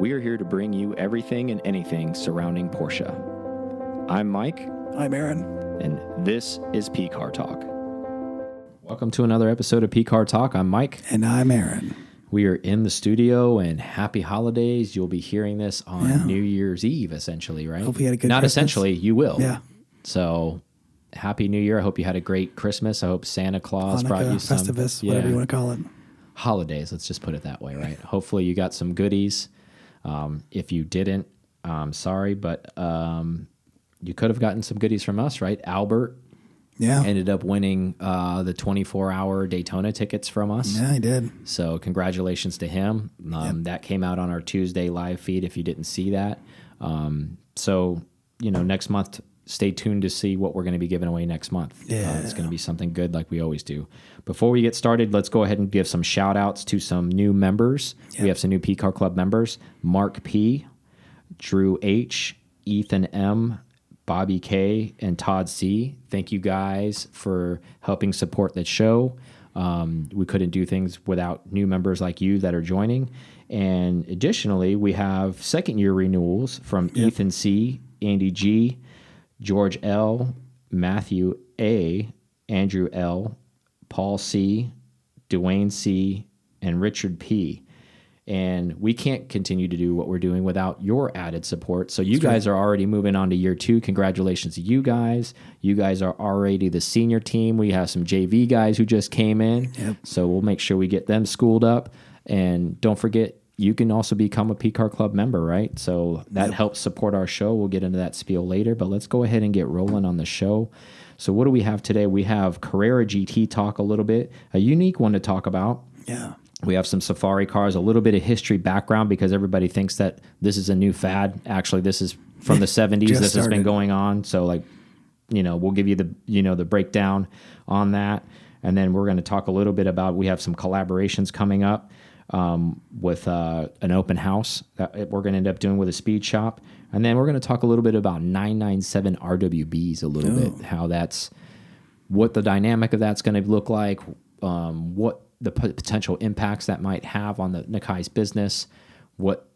We are here to bring you everything and anything surrounding Porsche. I'm Mike, I'm Aaron. and this is P Car Talk. Welcome to another episode of P Car Talk. I'm Mike. And I'm Aaron. We are in the studio, and happy holidays. You'll be hearing this on Yeah. New Year's Eve, essentially, right? Hope you had a good Not Christmas. essentially, you will. Yeah. So, happy New Year. I hope you had a great Christmas. I hope Santa Claus brought you some Festivus, whatever you want to call it. holidays. Let's just put it that way, right? Hopefully, you got some goodies. Um, if you didn't, I'm sorry, but um, you could have gotten some goodies from us, right? Albert Yeah. ended up winning uh, the 24 hour Daytona tickets from us. yeah, he did. So, congratulations to him. Um, That came out on our Tuesday live feed if you didn't see that. Um, so, you know, next month, stay tuned to see what we're going to be giving away next month. Uh, it's going to be something good like we always do. Before we get started, let's go ahead and give some shout outs to some new members. We have some new P Car Club members Mark P., Drew H., Ethan M., Bobby K, and Todd C. Thank you guys for helping support the show. Um, we couldn't do things without new members like you that are joining. And additionally, we have second year renewals from Ethan C, Andy G, George L, Matthew A, Andrew L, Paul C, Dwayne C, and Richard P. And we can't continue to do what we're doing without your added support. So you guys are already moving on to year two. Congratulations to you guys. You guys are already the senior team. We have some JV guys who just came in. So we'll make sure we get them schooled up. And don't forget, you can also become a PCAR Club member, right? So that helps support our show. We'll get into that spiel later, but let's go ahead and get rolling on the show. So, what do we have today? We have Carrera GT talk a little bit, a unique one to talk about. Yeah. We have some safari cars, a little bit of history background because everybody thinks that this is a new fad. Actually, this is from the 70s. Just This has been going on. So, like, you know, we'll give you the, you know, the breakdown on that. And then we're going to talk a little bit about, we have some collaborations coming up um, with uh, an open house that we're going to end up doing with a speed shop. And then we're going to talk a little bit about 997 RWBs a little bit, how that's, what the dynamic of that's going to look like, um, what the potential impacts that might have on the Nakai's business, what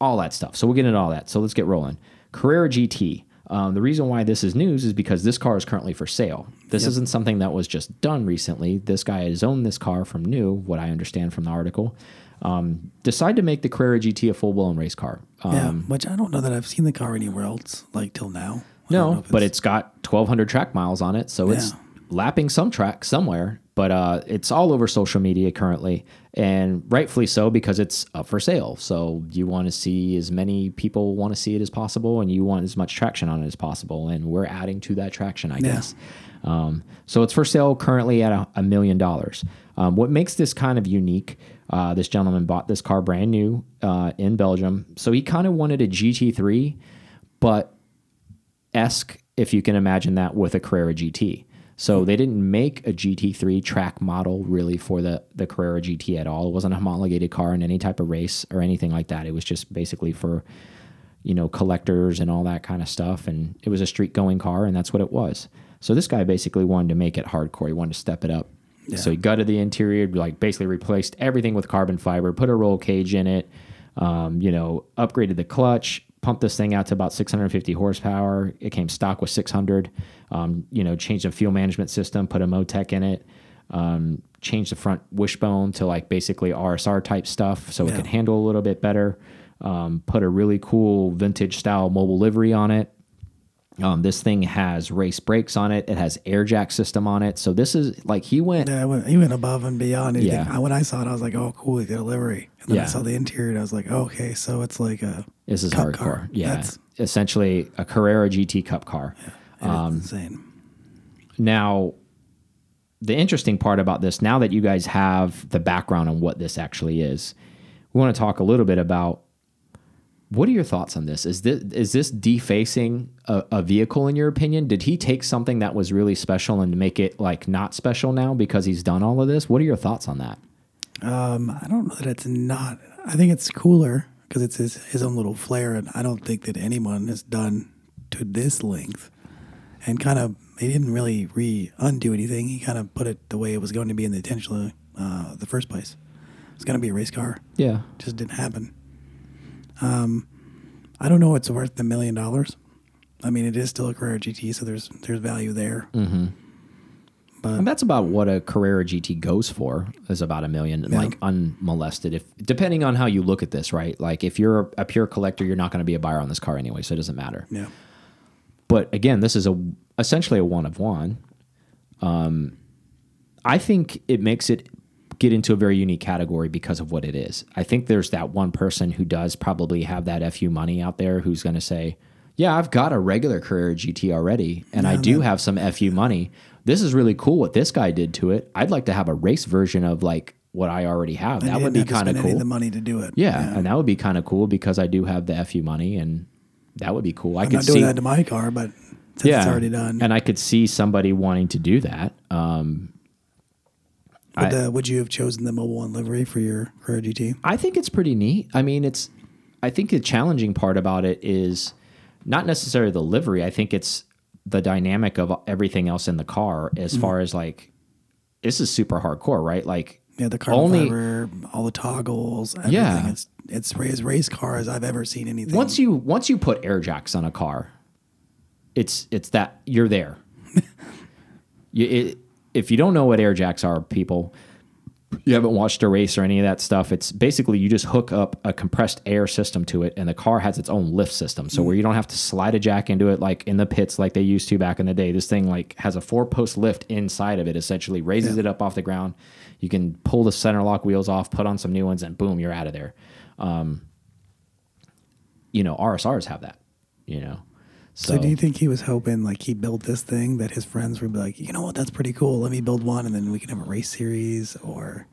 all that stuff. So we'll get into all that. So let's get rolling. Carrera GT. Um, the reason why this is news is because this car is currently for sale. This isn't something that was just done recently. This guy has owned this car from new, what I understand from the article. Um, decided to make the Carrera GT a full blown race car. Um, Yeah. Which I don't know that I've seen the car anywhere else, like till now. I No, if but it's got 1,200 track miles on it, so it's lapping some track somewhere. But uh, it's all over social media currently, and rightfully so because it's up for sale. So you want to see as many people want to see it as possible, and you want as much traction on it as possible. And we're adding to that traction, I guess. Um, so it's for sale currently at a, a million dollars. Um, what makes this kind of unique? Uh, this gentleman bought this car brand new uh, in Belgium, so he kind of wanted a GT3, but esque, if you can imagine that, with a Carrera GT. So they didn't make a GT3 track model really for the the Carrera GT at all. It wasn't a homologated car in any type of race or anything like that. It was just basically for you know collectors and all that kind of stuff. And it was a street going car, and that's what it was. So this guy basically wanted to make it hardcore. He wanted to step it up. So he gutted the interior, like basically replaced everything with carbon fiber, put a roll cage in it, um, you know, upgraded the clutch, pumped this thing out to about 650 horsepower. It came stock with 600. Um, you know, changed the fuel management system, put a Motec in it, um, changed the front wishbone to like basically RSR type stuff so it could handle a little bit better. Um, put a really cool vintage style Mobil livery on it. Um, this thing has race brakes on it. It has air jack system on it. So this is like he went Yeah, went, he went above and beyond anything. Yeah. I, when I saw it, I was like, "Oh, cool, he got a livery." And then Yeah. I saw the interior, and I was like, oh, "Okay, so it's like a This is Cup hardcore. car. Yeah. That's- Essentially a Carrera GT Cup car. um, insane." Now, the interesting part about this, now that you guys have the background on what this actually is, we want to talk a little bit about what are your thoughts on this? Is this is this defacing a, a vehicle in your opinion? Did he take something that was really special and make it like not special now because he's done all of this? What are your thoughts on that? Um, I don't know that it's not. I think it's cooler because it's his, his own little flair, and I don't think that anyone has done to this length. And kind of, he didn't really re undo anything. He kind of put it the way it was going to be in the intentional uh, the first place. It's going to be a race car. Yeah. Just didn't happen. I don't know it's worth the million dollars. I mean, it is still a Carrera GT, so there's there's value there. And that's about what a Carrera GT goes for is about a million, like unmolested. If depending on how you look at this, right? Like if you're a pure collector, you're not going to be a buyer on this car anyway, so it doesn't matter. Yeah. But again, this is a essentially a one of one. Um, I think it makes it get into a very unique category because of what it is. I think there's that one person who does probably have that fu money out there who's going to say, "Yeah, I've got a regular Carrera GT already, and I do have some fu money. This is really cool what this guy did to it. I'd like to have a race version of like what I already have. And that would be kind of cool. the money to do it. Yeah, and that would be kind of cool because I do have the fu money, and that would be cool. I I'm could not doing see that to my car, but since it's already done. and I could see somebody wanting to do that. Um, would, uh, would you have chosen the Mobil One livery for your Carrera GT? I think it's pretty neat. I mean, it's. I think the challenging part about it is not necessarily the livery. I think it's the dynamic of everything else in the car, as Mm-hmm. far as like, this is super hardcore, right? Like, Yeah, the carbon Only- fiber, all the toggles, everything. Yeah. It's it's as race car as I've ever seen anything. once you once you put air jacks on a car, it's it's that you're there. you, it, if you don't know what air jacks are, people, you haven't watched a race or any of that stuff. It's basically you just hook up a compressed air system to it, and the car has its own lift system. So where you don't have to slide a jack into it like in the pits like they used to back in the day. This thing like has a four post lift inside of it. Essentially raises it up off the ground. You can pull the center lock wheels off, put on some new ones, and boom, you're out of there. Um, you know, RSRs have that. You know, so, do you think he was hoping like he built this thing that his friends would be like, you know what, that's pretty cool. Let me build one, and then we can have a race series, or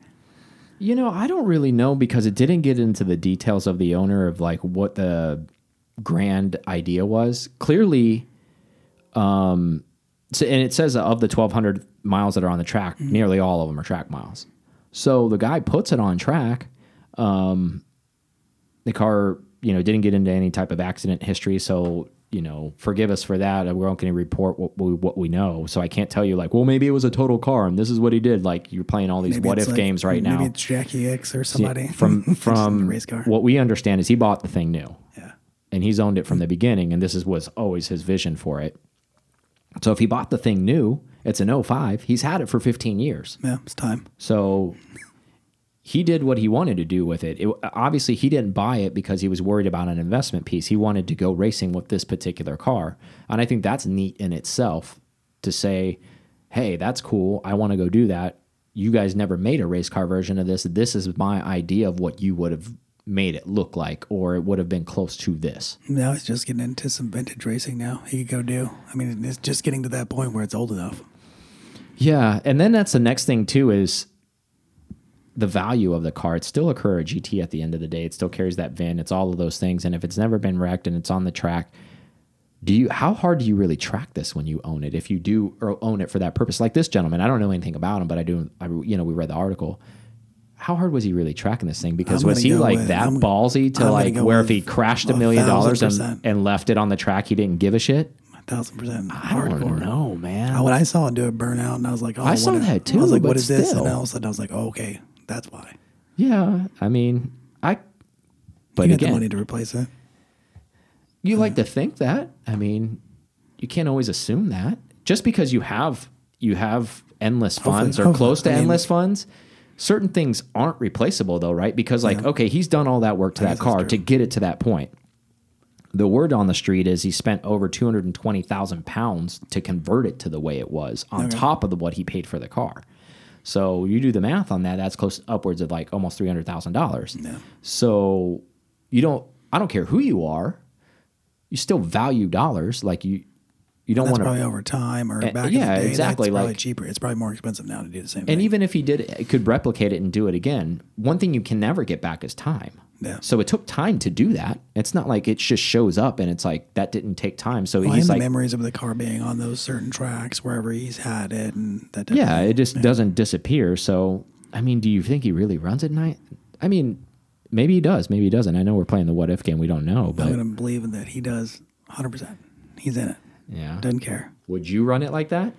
You know, I don't really know because it didn't get into the details of the owner of like what the grand idea was. Clearly, um, so, and it says of the 1,200 miles that are on the track, nearly all of them are track miles. So the guy puts it on track. Um, the car, you know, didn't get into any type of accident history. So, you know, forgive us for that. We're not going to report what we, what we know. So I can't tell you like, well, maybe it was a total car and this is what he did. Like you're playing all these maybe what if like- games right now. Maybe it's Jacky Ickx or somebody from the from race car. what we understand is he bought the thing new yeah, and he's owned it from the beginning and this is was always his vision for it so if he bought the thing new it's an 05 he's had it for 15 years yeah, it's time. so he did what he wanted to do with it. it obviously he didn't buy it because he was worried about an investment piece he wanted to go racing with this particular car and i think that's neat in itself to say hey that's cool i want to go do that you guys never made a race car version of this this is my idea of what you would have made it look like or it would have been close to this Now he's just getting into some vintage racing. Now he could go do. I mean, it's just getting to that point where it's old enough. Yeah, and then that's the next thing too is the value of the car. It's still a Carrera GT at the end of the day. It still carries that VIN. It's all of those things. And if it's never been wrecked and it's on the track, do you? How hard do you really track this when you own it? If you do or own it for that purpose, like this gentleman, I don't know anything about him, but I do. I, you know, we read the article. How hard was he really tracking this thing? Because I'm was he like with- that I'm- ballsy to I'm like where if he crashed a a million dollars and, and left it on the track, he didn't give a shit? A thousand percent I don't know, man. Uh, When I saw him do it burn out, and I was like, "Oh, I saw that too, I was like, "What is this?" still. And all of a sudden, I was like, "Oh, okay, that's why." Yeah, I mean, I. But you got again, the money to replace it. You like to think that. I mean, you can't always assume that. Just because you have you have endless funds or hopefully- close to I mean- endless funds, certain things aren't replaceable though, right? Because like, okay, he's done all that work to that car to get it to that point. The word on the street is he spent over two hundred and twenty thousand pounds to convert it to the way it was, on top of the, what he paid for the car. So you do the math on that, that's close upwards of like almost three hundred thousand dollars. So you don't. I don't care who you are. You still value dollars. Like you, you don't want to. probably over time or back yeah, in the day. exactly, That's probably like- cheaper. It's probably more expensive now to do the same thing. And thing. even if he did, it could replicate it and do it again. One thing you can never get back is time. Yeah. So it took time to do that. It's not like it just shows up and it's like that didn't take time. So well, he's like, memories of the car being on those certain tracks wherever he's had it, and that. yeah, it just doesn't disappear. So I mean, do you think he really runs at night? I mean, maybe he does. Maybe he doesn't. I know we're playing the what if game. We don't know, but I'm gonna believe in that he does 100. percent He's in it. yeah. Doesn't care. Would you run it like that?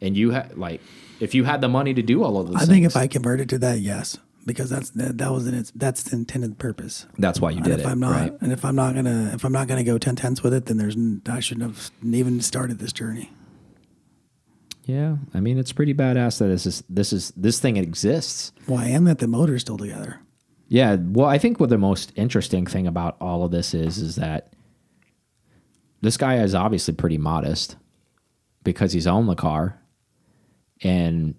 And you had like, if you had the money to do all of those, I think if I converted to that, yes. Because that's that, that was in its that's the intended purpose. That's why you And did if it, I'm not, right? and if I'm not gonna, if I'm not gonna go ten tenths with it, then there's I shouldn't have even started this journey. Yeah, I mean it's pretty badass that this is this is this thing exists. Why and that the motor's still together. Yeah, well, I think what the most interesting thing about all of this is is that this guy is obviously pretty modest because he's owned the car and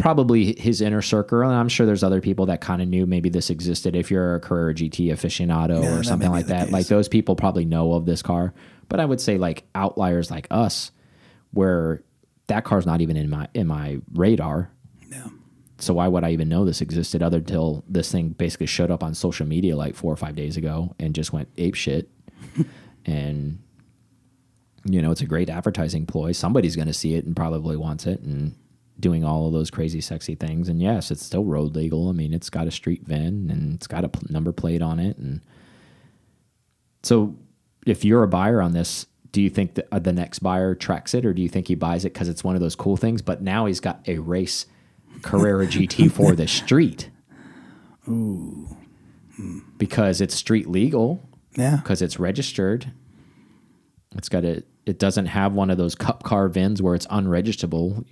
probably his inner circle and I'm sure there's other people that kind of knew maybe this existed if you're a Carrera GT aficionado Yeah, or something like that. case. Like those people probably know of this car, but I would say like outliers like us where that car's not even in my in my radar Yeah. so why would I even know this existed other till this thing basically showed up on social media like four or five days ago and just went ape shit. and you know, it's a great advertising ploy. Somebody's going to see it and probably wants it and doing all of those crazy sexy things. And yes, it's still road legal. I mean, it's got a street VIN and it's got a number plate on it and so if you're a buyer on this, do you think that uh, the next buyer tracks it or do you think he buys it cuz it's one of those cool things but now he's got a race Carrera GT for the street. Ooh. Because it's street legal, Yeah. because it's registered. It's got a it doesn't have one of those cup car VINs where it's unregisterable.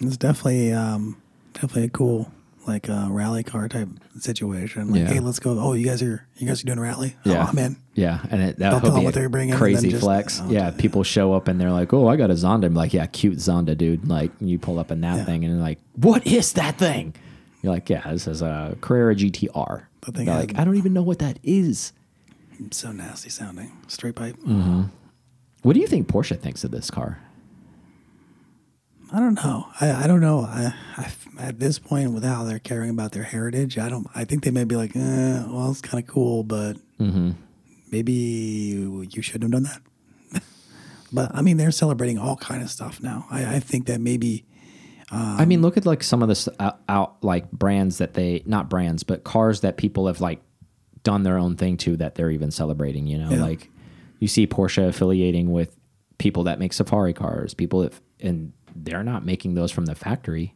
It's definitely um definitely a cool like uh, rally car type situation. Like, Yeah. hey, let's go. Oh, you guys are you guys are doing a rally? Yeah. Oh, I'm in. Yeah, and it, that would be what a they're bringing and then crazy just- flex. oh, yeah, people show up and they're like, "Oh, I got a Zonda." I'm like, "Yeah, cute Zonda, dude." Like, you pull up in that thing and they're like, "What is that thing?" You're like, "Yeah, this is a Carrera GTR." The thing They're like, "I don't even know what that is." So nasty sounding. Straight pipe. Mm. What do you think Porsche thinks of this car? I don't know. I, I don't know. I, I at this point, with how they're caring about their heritage, I don't. I think they may be like, eh, well, it's kind of cool, but Mm-hmm. maybe you, you shouldn't have done that. but I mean, they're celebrating all kind of stuff now. I, I think that maybe I mean, look at like some of the s- out, out like brands that they not brands, but cars that people have like done their own thing to that they're even celebrating. You know, Yeah. like you see Porsche affiliating with people that make Safari cars, people that and they're not making those from the factory.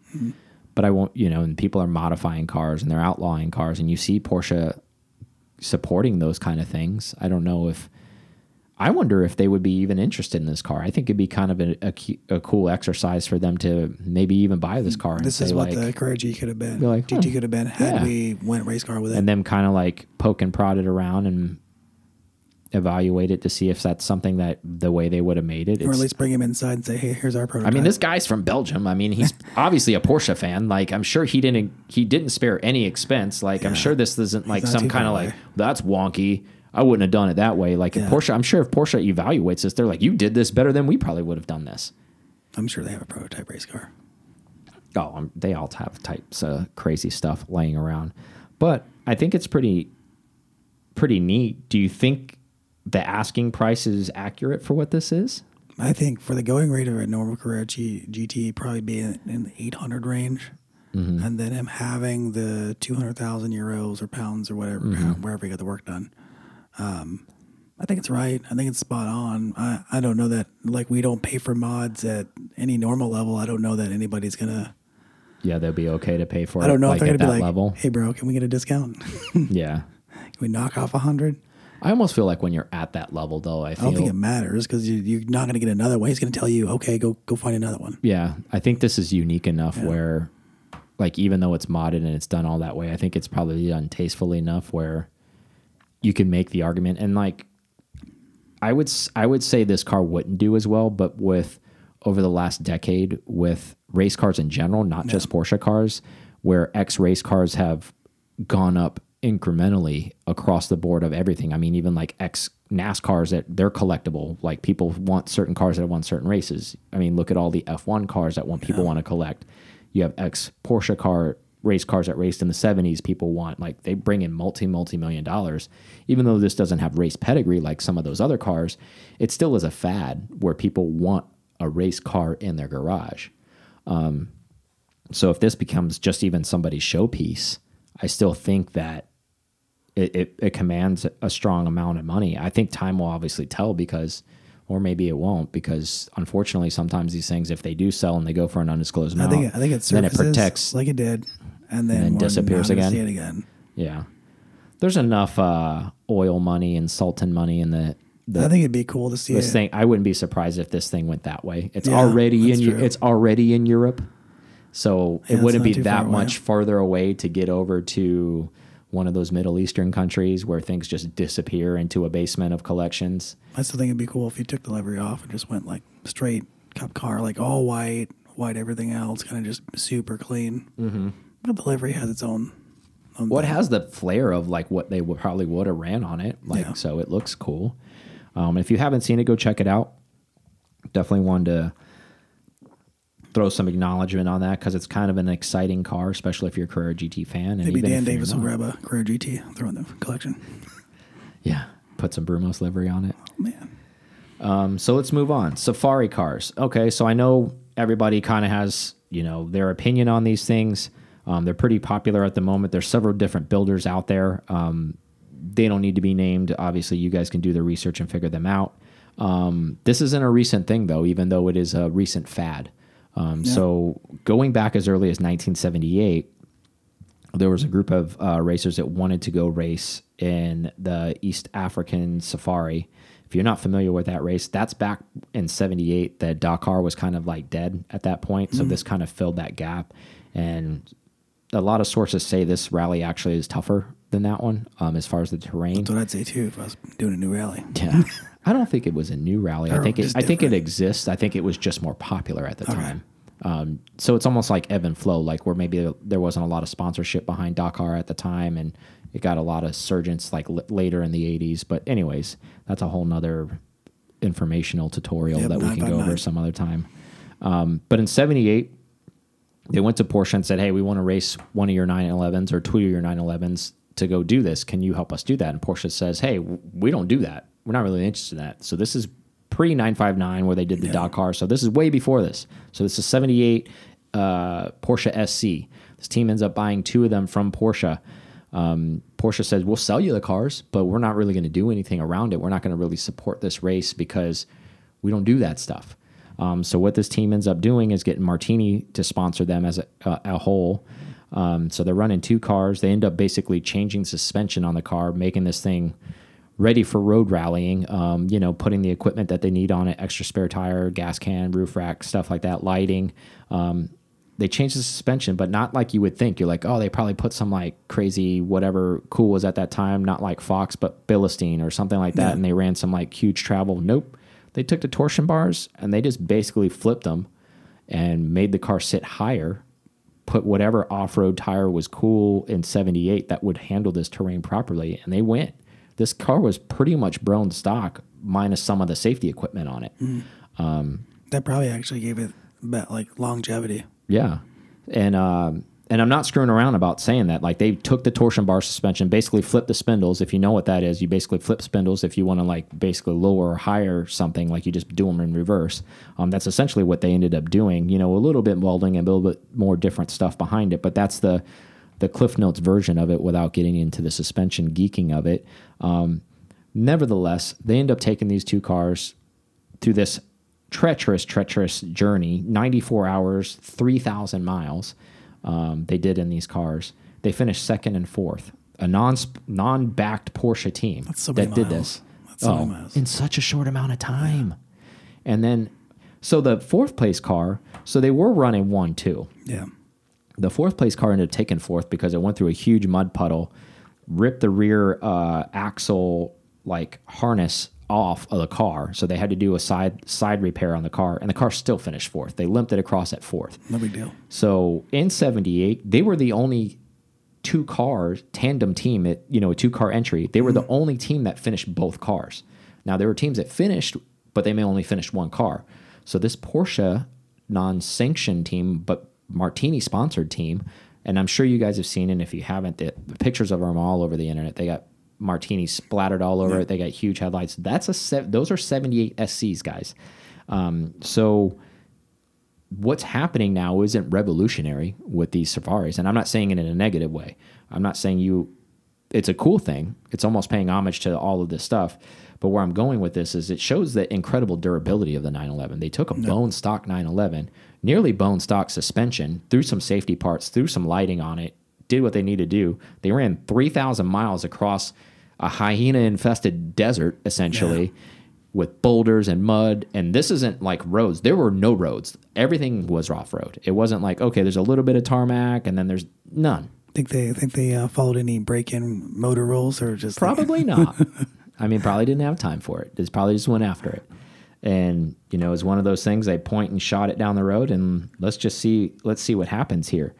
But I won't, you know, and people are modifying cars and they're outlawing cars, and you see Porsche supporting those kind of things. I don't know if I wonder if they would be even interested in this car. I think it'd be kind of a, a, a cool exercise for them to maybe even buy this car and this is what like, the G could have been. Be like, GT hmm, could have been had yeah. we went race car with it. and them kind of like poke and prod it around and evaluate it to see if that's something that the way they would have made it. or at least bring him inside and say, "Hey, here's our prototype." I mean, this guy's from Belgium. I mean, he's obviously a Porsche fan. Like, I'm sure he didn't he didn't spare any expense. Like, I'm sure this isn't like some kind of like that's wonky. I wouldn't have done it that way. Like, if Yeah. Porsche, I'm sure if Porsche evaluates this, they're like, you did this better than we probably would have done this. I'm sure they have a prototype race car. Oh, um, they all have types of crazy stuff laying around, but I think it's pretty, pretty neat. Do you think the asking price is accurate for what this is? I think for the going rate of a normal Carrera G, GT, probably be in, in the 800 range. Mm-hmm. And then him having the 200,000 euros or pounds or whatever, Mm-hmm. wherever he got the work done. Um, I think it's right. I think it's spot on. I, I don't know that, like, we don't pay for mods at any normal level. I don't know that anybody's going to, Yeah, they'll be okay to pay for it. I don't know like if they're going to be like, level. hey, bro, can we get a discount? Yeah. Can we knock off a 100? I almost feel like when you're at that level, though, I I don't think it matters because you, you're not going to get another one. He's going to tell you, okay, go go find another one. Yeah, I think this is unique enough where, like, even though it's modded and it's done all that way, I think it's probably done tastefully enough where you can make the argument. And like, I would I would say this car wouldn't do as well, but with over the last decade with race cars in general, not just Porsche cars, where X race cars have gone up incrementally across the board of everything. I mean, even like X NASCARs that they're collectible. Like people want certain cars that won certain races. I mean, look at all the F1 cars that want people want to collect. You have X Porsche car race cars that raced in the 70s people want like they bring in multi multi million dollars even though this doesn't have race pedigree like some of those other cars it still is a fad where people want a race car in their garage um, so if this becomes just even somebody's showpiece, I still think that it, it, it commands a strong amount of money. I think time will obviously tell because, or maybe it won't, because unfortunately, sometimes these things, if they do sell and they go for an undisclosed I amount, think I think it then it protects. like it did and then, then we're disappears again? See it again. Yeah. There's enough uh, oil money and Sultan money in the, the I think it'd be cool to see this it. thing. I wouldn't be surprised if this thing went that way. It's Yeah, already in true. it's already in Europe, so Yeah, it wouldn't be too far that much farther away to get over to one of those Middle Eastern countries where things just disappear into a basement of collections. I still think it'd be cool if you took the livery off and just went like straight cup car, like all white, white everything else, kind of just super clean. Mm-hmm. But the livery has its own. own What thing. has the flair of like what they would probably would have ran on it, like Yeah. so it looks cool. Um, if you haven't seen it, go check it out. Definitely wanted to throw some acknowledgement on that because it's kind of an exciting car, especially if you're a Carrera GT fan. And Maybe even Dan Davis will grab a Carrera GT, throw in the collection. Yeah, put some Brumos livery on it. Oh man, Um, so let's move on. Safari cars. Okay, so I know everybody kind of has you know their opinion on these things. Um, they're pretty popular at the moment. There's several different builders out there. Um, they don't need to be named. Obviously, you guys can do the research and figure them out. Um, this isn't a recent thing though, even though it is a recent fad. Um, So going back as early as 1978, there was a group of uh, racers that wanted to go race in the East African Safari. If you're not familiar with that race, that's back in 78 that Dakar was kind of like dead at that point. So this kind of filled that gap. And a lot of sources say this rally actually is tougher than that one um, as far as the terrain. that's what I'd say too if I was doing a new rally. Yeah. I don't think it was a new rally. I think it, I think it exists. I think it was just more popular at the time. Um, so it's almost like ebb and flow, like where maybe there wasn't a lot of sponsorship behind Dakar at the time, and it got a lot of surgence like l- later in the '80s. But anyways, that's a whole nother informational tutorial Yep, that we can go 959. over some other time. Um, but in '78, they went to Porsche and said, "Hey, we want to race one of your 911s or two of your 911s to go do this. Can you help us do that?" And Porsche says, "Hey, we don't do that. We're not really interested in that." So this is pre 959 where they did the Dakar. So this is way before this. So this is 78 uh, Porsche SC. This team ends up buying two of them from Porsche. Um, Porsche says, "We'll sell you the cars, but we're not really going to do anything around it. We're not going to really support this race because we don't do that stuff." Um, so what this team ends up doing is getting Martini to sponsor them as a, a, a whole. Um, so they're running two cars. They end up basically changing suspension on the car, making this thing ready for road rallying. Um, you know, putting the equipment that they need on it: extra spare tire, gas can, roof rack, stuff like that, lighting. Um, they changed the suspension, but not like you would think. You're like, oh, they probably put some like crazy whatever cool was at that time, not like Fox, but Bilstein or something like that, and they ran some like huge travel. Nope, they took the torsion bars and they just basically flipped them and made the car sit higher. Put whatever off-road tire was cool in '78 that would handle this terrain properly, and they went. This car was pretty much Brown stock minus some of the safety equipment on it. That probably actually gave it about like longevity. Yeah, and um, and I'm not screwing around about saying that. Like they took the torsion bar suspension, basically flipped the spindles. If you know what that is, you basically flip spindles. If you want to like basically lower or higher something, like you just do them in reverse. Um, that's essentially what they ended up doing. You know, a little bit welding and a little bit more different stuff behind it, but that's the the Cliff Notes version of it without getting into the suspension geeking of it. Um, nevertheless, they end up taking these two cars through this treacherous, treacherous journey 94 hours, 3,000 miles um, they did in these cars. They finished second and fourth. A non non backed Porsche team so that many did this. That's so oh, miles. in such a short amount of time. And then, so the fourth place car, so they were running one, two. Yeah. The fourth place car ended up taking fourth because it went through a huge mud puddle, ripped the rear uh, axle like harness off of the car, so they had to do a side side repair on the car, and the car still finished fourth. They limped it across at fourth. No big deal. So in '78, they were the only two cars tandem team at you know a two car entry. They were the only team that finished both cars. Now there were teams that finished, but they may only finish one car. So this Porsche non-sanctioned team, but Martini sponsored team, and I'm sure you guys have seen it. If you haven't, the, the pictures of them all over the internet. They got Martini splattered all over it. They got huge headlights. That's a those are 78 SCs, guys. Um, so what's happening now isn't revolutionary with these safaris and i'm not saying it in a negative way i'm not saying you it's a cool thing it's almost paying homage to all of this stuff but where i'm going with this is it shows the incredible durability of the 911 they took a bone stock 911 nearly bone stock suspension threw some safety parts threw some lighting on it did what they needed to do. They ran 3,000 miles across a hyena infested desert, essentially, with boulders and mud. And this isn't like roads. There were no roads. Everything was off road. It wasn't like, okay, there's a little bit of tarmac and then there's none. Think they think they uh, followed any break-in motor rules or just like- Probably not. I mean, probably didn't have time for it. It's probably just went after it. And you know, it's one of those things. They point and shot it down the road, and let's just see. Let's see what happens here.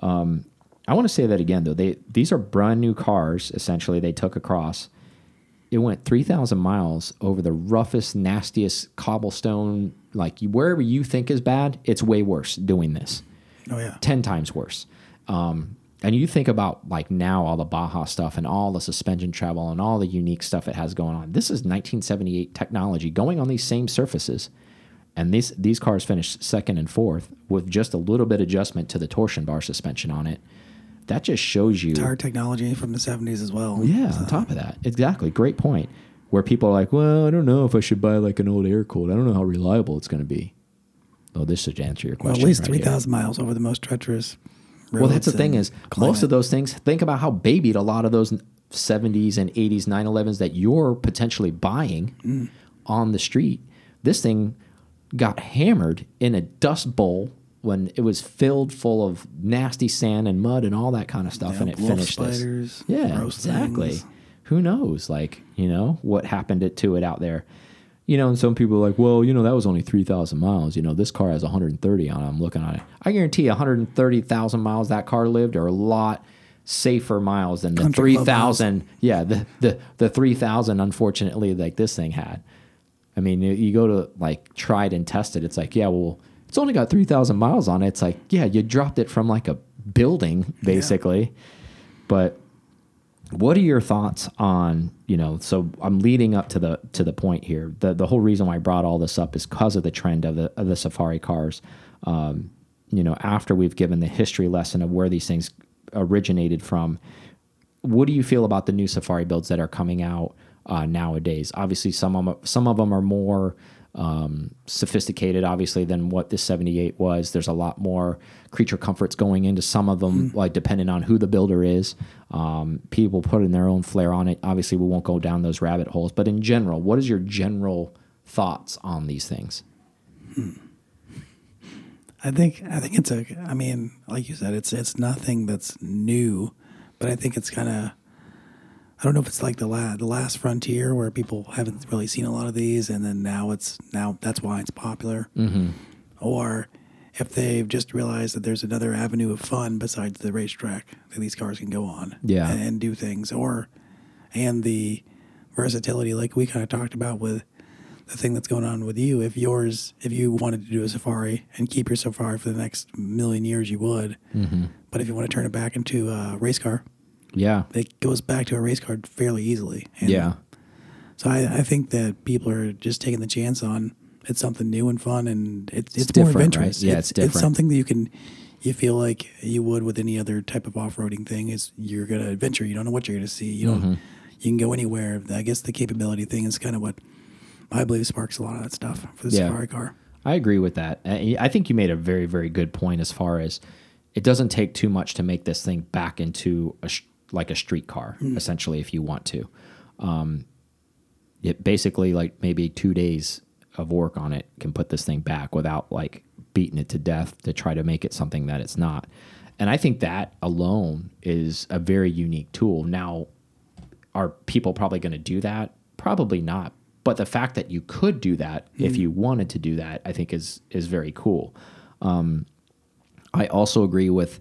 Um, I want to say that again, though. They these are brand new cars. Essentially, they took across. It went three thousand miles over the roughest, nastiest cobblestone. Like wherever you think is bad, it's way worse doing this. oh yeah, 10 times worse. Um, and you think about like now all the Baja stuff and all the suspension travel and all the unique stuff it has going on. This is 1978 technology going on these same surfaces. And these these cars finished second and fourth with just a little bit adjustment to the torsion bar suspension on it. That just shows you tire technology from the '70s as well. yeah, on top of that. Exactly. Great point. Where people are like, well, I don't know if I should buy like an old air cooled. I don't know how reliable it's going to be. Oh, this should answer your question. Well, at least right three here. thousand miles over the most treacherous. Well, that's the thing is most of those things. Think about how babied a lot of those 70s and 80s 911s that you're potentially buying Mm. on the street. This thing got hammered in a dust bowl when it was filled full of nasty sand and mud and all that kind of stuff, Yeah, and it finished spiders, this. Yeah, exactly. things. Who knows? Like you know what happened it to it out there. You know, and some people are like, well, you know, that was only 3,000 miles. You know, this car has 130 on it. I'm looking at it. I guarantee 130,000 miles that car lived are a lot safer miles than the Country 3,000. Yeah, the, the, the 3,000, unfortunately, like this thing had. I mean, you, you go to like it and test it. It's like, yeah, well, it's only got 3,000 miles on it. It's like, yeah, you dropped it from like a building, basically. But what are your thoughts on you know so i'm leading up to the to the point here. The the whole reason why i brought all this up is because of the trend of the of the safari cars. Um, you know after we've given the history lesson of where these things originated from what do you feel about the new safari builds that are coming out uh, nowadays? Obviously some of them, some of them are more um, sophisticated obviously than what this 78 was. There's a lot more creature comforts going into some of them like depending on who the builder is um, people putting their own flair on it obviously we won't go down those rabbit holes but in general what is your general thoughts on these things I think I think it's a. I mean, like you said, it's it's nothing that's new, but I think it's kind of. I don't know if it's like the la- the last frontier where people haven't really seen a lot of these, and then now it's now that's why it's popular, mm-hmm. or if they've just realized that there's another avenue of fun besides the racetrack that these cars can go on, Yeah. and, and do things, or and the versatility, like we kind of talked about with the thing that's going on with you. If yours, if you wanted to do a safari and keep your safari for the next million years, you would. Mm-hmm. But if you want to turn it back into a race car, yeah it goes back to a race car fairly easily. And yeah So I, I think that people are just taking the chance on it's something new and fun, and it, it's, more different, right? adventurous. Yeah, it's different. It's something that you can. You feel like you would with any other type of off-roading thing. Is you're gonna adventure. You don't know what you're gonna see. You don't. Mm-hmm. You can go anywhere. I guess the capability thing is kind of what I believe sparks a lot of that stuff for the Yeah. safari car. I agree with that. I I think you made a very, very good point as far as it doesn't take too much to make this thing back into a like a street car, essentially, if you want to. Um, it basically like maybe two days of work on it can put this thing back without like beating it to death to try to make it something that it's not. And I think that alone is a very unique tool. Now, are people probably going to do that? Probably not. But the fact that you could do that if you wanted to do that, I think is is very cool. Um, I also agree with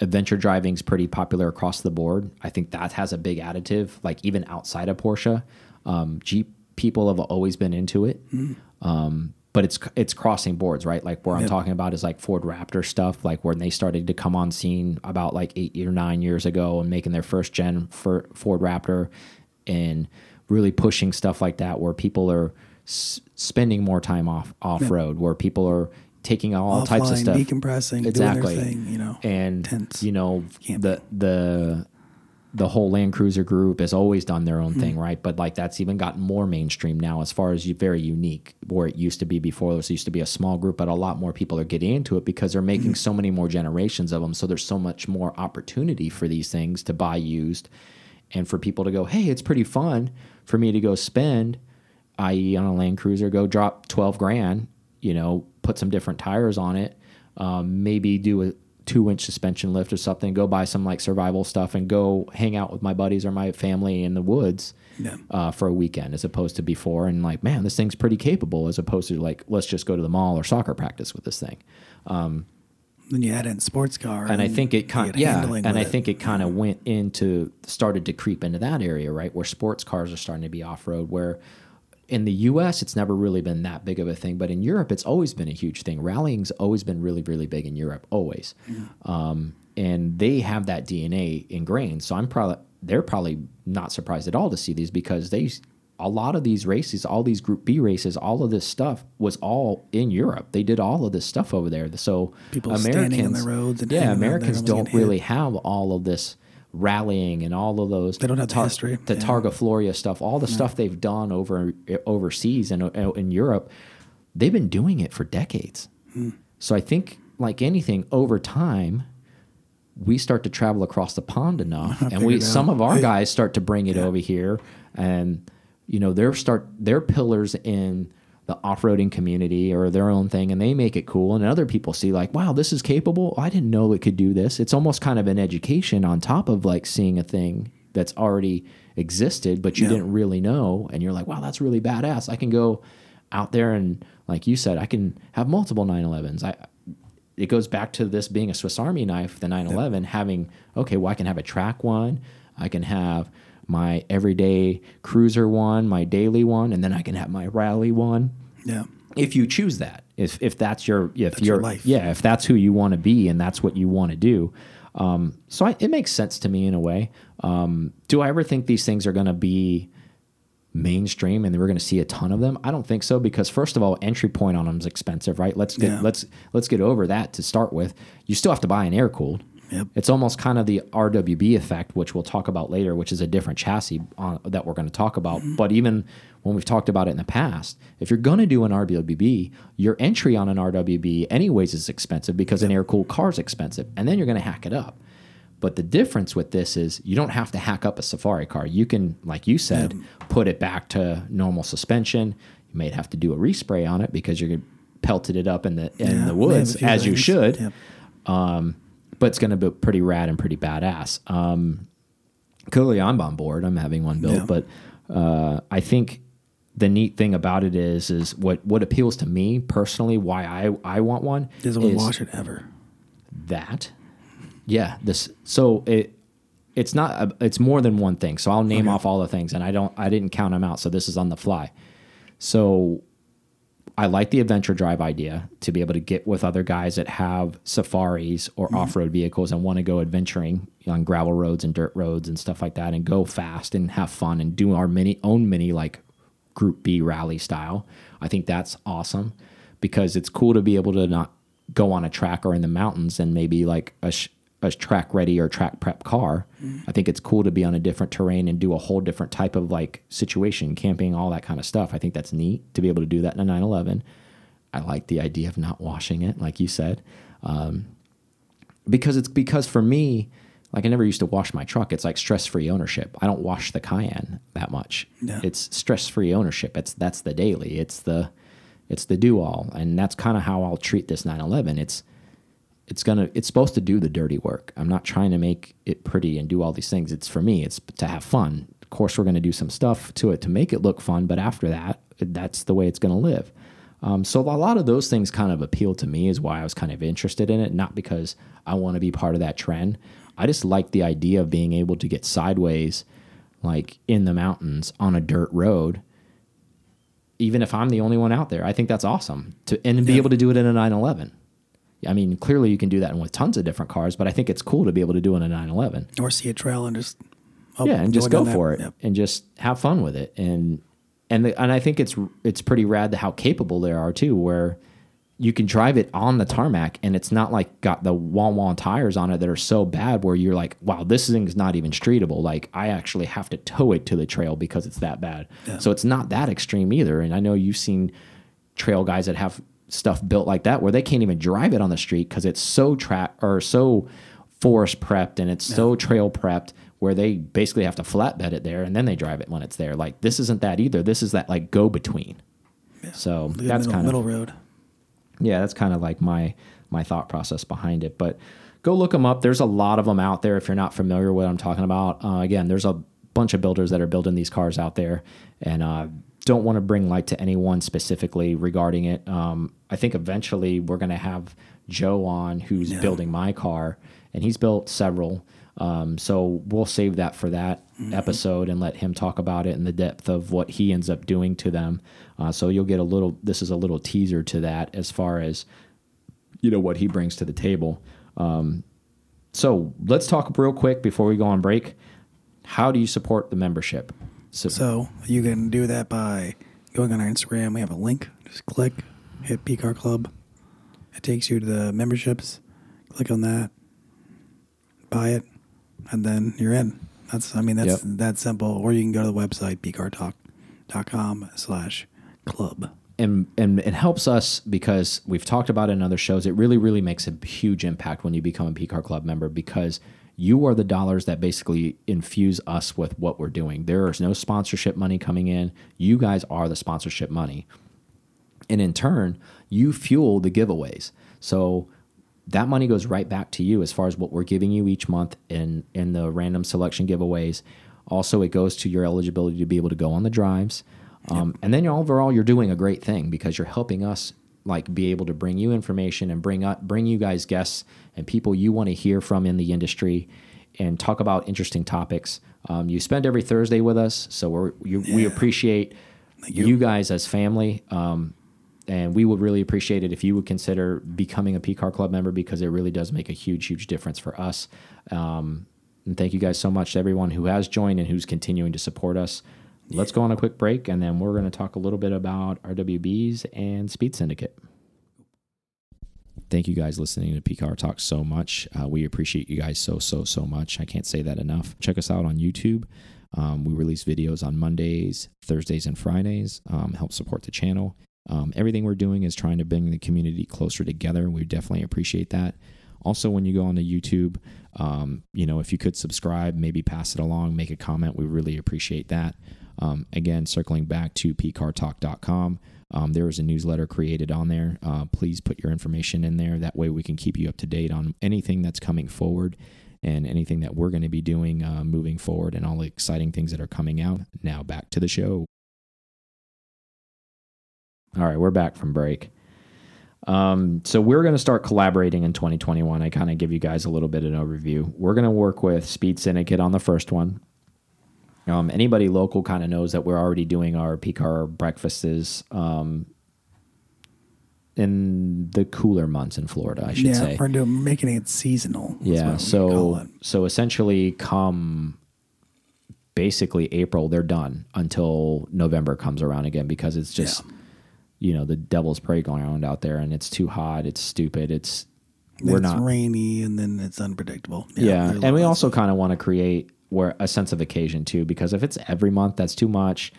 adventure driving is pretty popular across the board. I think that has a big additive, like even outside of Porsche. Um, Jeep people have always been into it. Um, but it's it's crossing boards, right? Like where I'm talking about is like Ford Raptor stuff, like when they started to come on scene about like eight or nine years ago and making their first gen for Ford Raptor and really pushing stuff like that, where people are s- spending more time off off road, where people are taking all types of Offline, stuff, decompressing, exactly, thing. You know, and you know Can't the the the whole Land Cruiser group has always done their Hmm. own thing, right? But like that's even gotten more mainstream now as far as you very unique where it used to be before. There used to be a small group, but a lot more people are getting into it because they're making Hmm. so many more generations of them. So there's so much more opportunity for these things to buy used and for people to go, hey, it's pretty fun for me to go spend, i.e., on a Land Cruiser, go drop 12 grand, you know, put some different tires on it, um, maybe do a two inch suspension lift or something, go buy some like survival stuff and go hang out with my buddies or my family in the woods Yeah. uh, for a weekend as opposed to before. And like, man, this thing's pretty capable as opposed to like, let's just go to the mall or soccer practice with this thing. Then you add in sports car, And I think it kind yeah, and I it. think it kind of went into started to creep into that area, right, where sports cars are starting to be off road. Where in the U.S. it's never really been that big of a thing, but in Europe it's always been a huge thing. Rallying's always been really really big in Europe, always, um, and they have that DNA ingrained. So I'm probably they're probably not surprised at all to see these because they a lot of these races, all these Group B races, all of this stuff was all in Europe. They did all of this stuff over there. So People standing on the roads and yeah, hanging out there Americans don't getting hit. really have all of this rallying and all of those. They don't have the history, The yeah. Targa Florio stuff, all the stuff they've done over overseas and uh, in Europe, they've been doing it for decades. Hmm. So I think, like anything, over time, we start to travel across the pond enough, and we some of our guys start to bring it over here, and you know they're start they're pillars in the off-roading community or their own thing and they make it cool and other people see like wow this is capable. I didn't know it could do this. It's almost kind of an education on top of like seeing a thing that's already existed but you Yeah. didn't really know and you're like wow that's really badass. I can go out there and like you said i can have multiple 911s i it goes back to this being a Swiss Army knife, the 911, having, okay, well, I can have a track one, I can have my everyday cruiser one, my daily one, and then I can have my rally one. Yeah. If you choose that, if if that's your if That's your life. yeah, if that's who you want to be and that's what you want to do, um, so I, it makes sense to me in a way. Um, do I ever think these things are going to be mainstream and we're going to see a ton of them? I don't think so because first of all, entry point on them is expensive, right? Let's get Yeah. let's let's get over that to start with. You still have to buy an air cooled. Yep. It's almost kind of the RWB effect, which we'll talk about later, which is a different chassis on, that we're going to talk about. Mm-hmm. But even when we've talked about it in the past, if you're going to do an RWB, your entry on an RWB, anyways, is expensive because an air cooled car is expensive, and then you're going to hack it up. But the difference with this is you don't have to hack up a safari car. You can, like you said, put it back to normal suspension. You may have to do a respray on it because you're pelted it up in the in Yeah, the they have a woods as you should Yep. But it's going to be pretty rad and pretty badass. Um, clearly, I'm on board. I'm having one built, Yeah. but uh, I think the neat thing about it is is what what appeals to me personally. Why I I want one Doesn't is wash it ever. that. Yeah, this so it it's not a, it's more than one thing. So I'll name off all the things, and I don't I didn't count them out. So this is on the fly. So I like the adventure drive idea to be able to get with other guys that have safaris or mm-hmm. off road vehicles and want to go adventuring on gravel roads and dirt roads and stuff like that and go fast and have fun and do our mini own mini like group B rally style. I think that's awesome because it's cool to be able to not go on a track or in the mountains and maybe like a, a track ready or track prep car. I think it's cool to be on a different terrain and do a whole different type of like situation, camping, all that kind of stuff. I think that's neat to be able to do that in a 911. I like the idea of not washing it, like you said, um, because it's because for me, like I never used to wash my truck. It's like stress free ownership. I don't wash the Cayenne that much. Yeah. It's stress free ownership. It's that's the daily. It's the it's the do all, and that's kind of how I'll treat this 911. It's it's gonna it's supposed to do the dirty work. I'm not trying to make it pretty and do all these things. It's for me. It's to have fun. Of course, we're gonna do some stuff to it to make it look fun, but after that, that's the way it's gonna live. Um, so a lot of those things kind of appeal to me is why I was kind of interested in it, not because I want to be part of that trend. I just like the idea of being able to get sideways, like in the mountains on a dirt road, even if I'm the only one out there. I think that's awesome to and be able to do it in a 911. I mean, clearly you can do that with tons of different cars, but I think it's cool to be able to do it in a 911. Or see a trail and just oh, yeah, and just go for that. it Yep. and just have fun with it. And and the, and I think it's it's pretty rad how capable they are too. Where you can drive it on the tarmac and it's not like got the wall wall tires on it that are so bad where you're like, wow, this thing is not even streetable. Like I actually have to tow it to the trail because it's that bad. Yeah. So it's not that extreme either. And I know you've seen trail guys that have stuff built like that where they can't even drive it on the street because it's so track or so forest prepped and it's so trail prepped where they basically have to flatbed it there and then they drive it when it's there. Like this isn't that either. This is that like go between. So The that's kind of middle road. yeah, that's kind of like my my thought process behind it. But go look them up. There's a lot of them out there. If you're not familiar with what I'm talking about, uh, again, there's a bunch of builders that are building these cars out there, and uh, don't want to bring light to anyone specifically regarding it. Um, I think eventually we're going to have Joe on, who's building my car, and he's built several. Um, so we'll save that for that episode and let him talk about it in the depth of what he ends up doing to them. Uh, so you'll get a little. This is a little teaser to that as far as you know what he brings to the table. Um, so let's talk real quick before we go on break. How do you support the membership? So, So you can do that by going on our Instagram. We have a link. Just click, hit PCAR Club. It takes you to the memberships. Click on that, buy it, and then you're in. That's I mean that's Yep. that simple. Or you can go to the website pcartalk.com slash club. and and it helps us because we've talked about it in other shows. It really, really makes a huge impact when you become a PCAR Club member because you are the dollars that basically infuse us with what we're doing. There is no sponsorship money coming in. You guys are the sponsorship money. and in turn you fuel the giveaways so that money goes right back to you as far as what we're giving you each month in in the random selection giveaways also it goes to your eligibility to be able to go on the drives um, and then overall you're doing a great thing because you're helping us like be able to bring you information and bring up bring you guys guests and people you want to hear from in the industry and talk about interesting topics um, you spend every thursday with us so we're you, we appreciate you. guys as family. Um, and we would really appreciate it if you would consider becoming a PCAR Club member because it really does make a huge, huge difference for us. Um, and thank you guys so much to everyone who has joined and who's continuing to support us. Let's go on a quick break and then we're going to talk a little bit about RWBs and Speed Syndicate. Thank you guys listening to PCAR Talk so much. Uh, we appreciate you guys so, so, so much. I can't say that enough. Check us out on YouTube. Um, we release videos on Mondays, Thursdays, and Fridays. Um, help support the channel. Um, everything we're doing is trying to bring the community closer together. We definitely appreciate that. Also, when you go on onto YouTube, um, you know, if you could subscribe, maybe pass it along, make a comment, we really appreciate that. Um, again, circling back to pcartalk.com, um, there is a newsletter created on there. Uh, please put your information in there. That way, we can keep you up to date on anything that's coming forward and anything that we're going to be doing uh, moving forward and all the exciting things that are coming out. Now, back to the show. All right, we're back from break. Um, so we're going to start collaborating in 2021. I kind of give you guys a little bit of an overview. We're going to work with Speed Syndicate on the first one. Um, anybody local kind of knows that we're already doing our PCAR breakfasts um, in the cooler months in Florida, I should yeah, say. we're doing making it seasonal. Yeah. what we call So so essentially, come basically April, they're done until November comes around again because it's just you know the devil's playground out there and it's too hot. It's stupid. It's Then we're it's not. rainy and then it's unpredictable. Yeah, there's and we also kind of want to create where a sense of occasion too, because if it's every month, that's too much.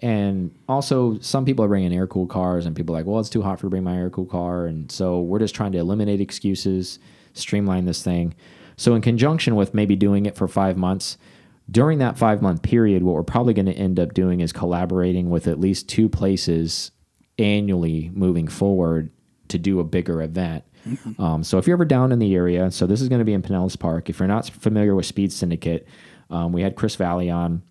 And also, some people are bringing air cooled cars, and people are like, well, it's too hot for to bring my air cooled car, and so we're just trying to eliminate excuses, streamline this thing. So, in conjunction with maybe doing it for five months, during that five month period, what we're probably going to end up doing is collaborating with at least two places annually moving forward to do a bigger event. Um, so if you're ever down in the area, so this is going to be in Pinellas Park. If you're not familiar with Speed Syndicate, um, we had Chris Valley on.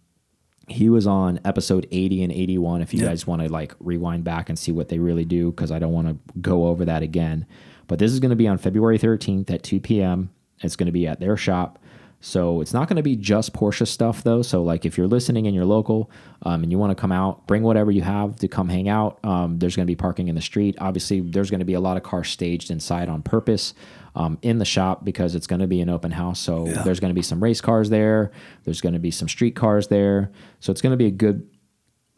He was on episode 80 and 81. If you Yep. guys want to like rewind back and see what they really do, because I don't want to go over that again. But this is going to be on February 13th at 2 p.m. It's going to be at their shop. So it's not going to be just Porsche stuff though. So like if you're listening and you're local um, and you want to come out, bring whatever you have to come hang out. Um, there's going to be parking in the street. Obviously, there's going to be a lot of cars staged inside on purpose um, in the shop because it's going to be an open house. So there's going to be some race cars there. There's going to be some street cars there. So it's going to be a good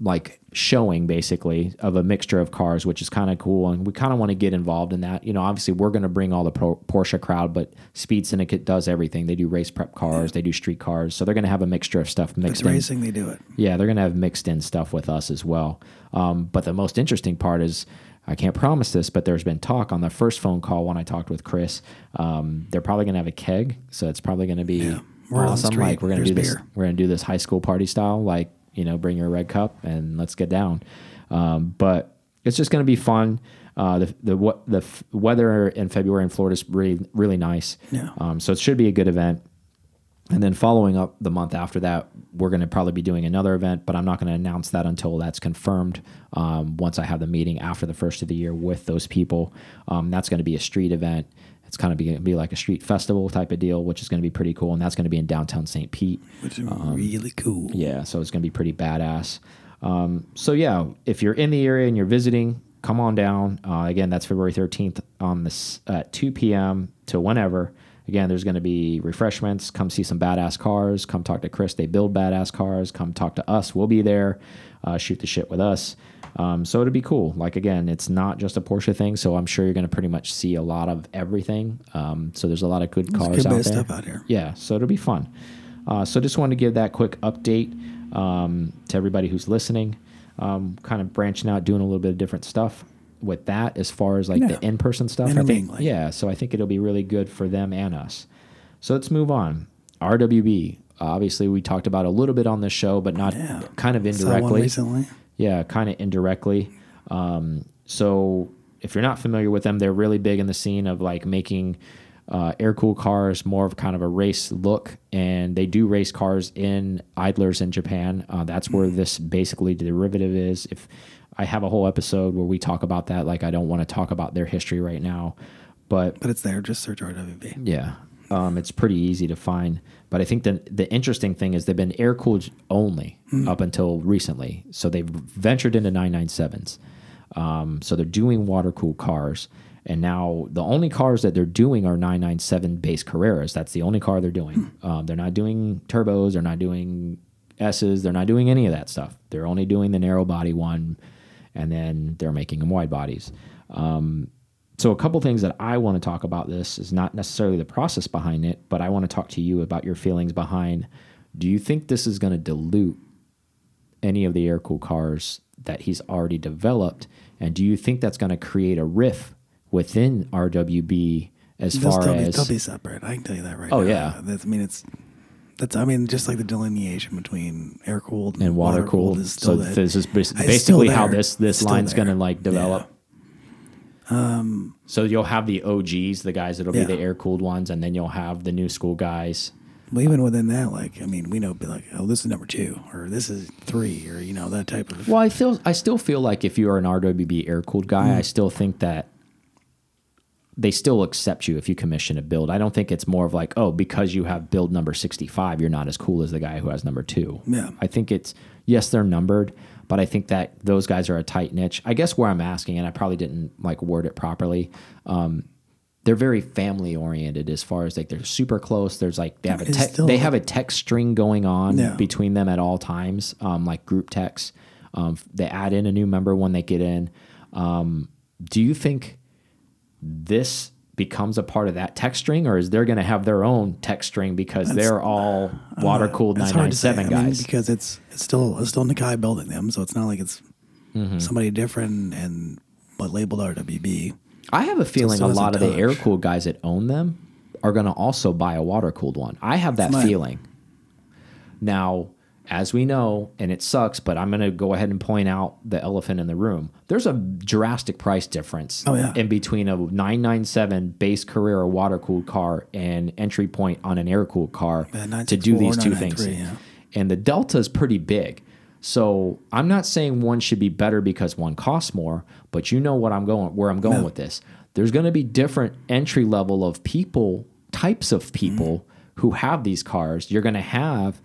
like showing basically of a mixture of cars, which is kind of cool. And we kind of want to get involved in that. You know, obviously we're going to bring all the Pro Porsche crowd, but Speed Syndicate does everything. They do race prep cars, they do street cars, so they're going to have a mixture of stuff mixed in. racing, they do it. Yeah, they're going to have mixed in stuff with us as well. Um, but the most interesting part is I can't promise this, but there's been talk on the first phone call when I talked with Chris. Um, they're probably going to have a keg, so it's probably going to be the awesome. Like we're going to do this. beer. We're going to do this high school party style, like you know, bring your red cup and let's get down. Um, but it's just going to be fun. Uh, the the what the f- weather in February in Florida is really really nice. Yeah. Um, so it should be a good event. And then following up the month after that, we're going to probably be doing another event, but I'm not going to announce that until that's confirmed. Um, once I have the meeting after the first of the year with those people, um, that's going to be a street event. It's kind of be, be like a street festival type of deal, which is going to be pretty cool. And that's going to be in downtown St. Pete. Which is really cool. Yeah, so it's going to be pretty badass. Um, so yeah, if you're in the area and you're visiting, come on down. Uh, again, that's February 13th on this at 2 p.m. to whenever. Again, there's going to be refreshments. Come see some badass cars. Come talk to Chris. They build badass cars. Come talk to us. We'll be there. Uh, shoot the shit with us. Um, so it'll be cool. Like again, it's not just a Porsche thing. So I'm sure you're going to pretty much see a lot of everything. Um, so there's a lot of good There's cars good out there. stuff out here. Yeah, so it'll be fun. Uh, so just wanted to give that quick update um, to everybody who's listening. Um, kind of branching out, doing a little bit of different stuff with that as far as like Yeah. the in-person stuff. I think, yeah, so I think it'll be really good for them and us. So let's move on. RWB. Obviously, we talked about a little bit on this show, but not Yeah. kind of indirectly. recently. Yeah, kind of indirectly. Um, so if you're not familiar with them, they're really big in the scene of like making uh, air cooled cars more of kind of a race look, and they do race cars in idlers in Japan. Uh, that's where this basically derivative is. If I have a whole episode where we talk about that, like I don't want to talk about their history right now, but But it's there. Just search RWB. yeah. Um, it's pretty easy to find. But I think the the interesting thing is they've been air cooled only up until recently. So they've ventured into 997s. Um, so they're doing water cooled cars. And now the only cars that they're doing are 997 base Carreras. That's the only car they're doing. Um, they're not doing turbos. They're not doing S's. They're not doing any of that stuff. They're only doing the narrow body one. And then they're making them wide bodies. Um, so a couple things that I want to talk about this is not necessarily the process behind it, but I want to talk to you about your feelings behind. Do you think this is going to dilute any of the air cool cars that he's already developed, and do you think that's going to create a riff within RWB as They'll far be, as they'll be separate. I can tell you that right now. Oh, now. yeah. That's, I mean, it's that's. I mean, just like the delineation between air cooled and water cooled? is So still there. this is bas- It's still basically how this this line's going to like develop. so you'll have the OGs, the guys that'll Um, Yeah. be the air cooled ones, and then you'll have the new school guys. Well, even within that, like, I mean, we know, be like, oh, this is number two, or this is three, or you know, that type of. Well, I feel I still feel like if you're an RWB air cooled guy, Mm. I still think that they still accept you if you commission a build. I don't think it's more of like, oh, because you have build number 65, you're not as cool as the guy who has number 2. Yeah. I think it's yes, they're numbered, but I think that those guys are a tight niche. I guess where I'm asking and I probably didn't like word it properly. Um, they're very family oriented as far as like they're super close. There's like they have a It's tech, still- they have a text string going on Yeah. between them at all times, um, like group text. Um, they add in a new member when they get in. Um, do you think this becomes a part of that text string, or is they're going to have their own text string because they're all water cooled hard to say. 997 I mean, guys? because it's it's still it's still Nakai building them, so it's not like it's Mm-hmm. somebody different and but labeled RWB. I have a feeling still a lot of the air cooled guys that own them are going to also buy a water cooled one. I have that feeling. Now, as we know, and it sucks, but I'm going to go ahead and point out the elephant in the room. There's a drastic price difference Oh, yeah. in between a 997 base Carrera water cooled car and entry point on an air cooled car Yeah, to do these two things. yeah. And the delta is pretty big. So I'm not saying one should be better because one costs more, but you know what I'm going where I'm going with this. There's going to be different entry level of people, types of people Mm-hmm. who have these cars. You're going to have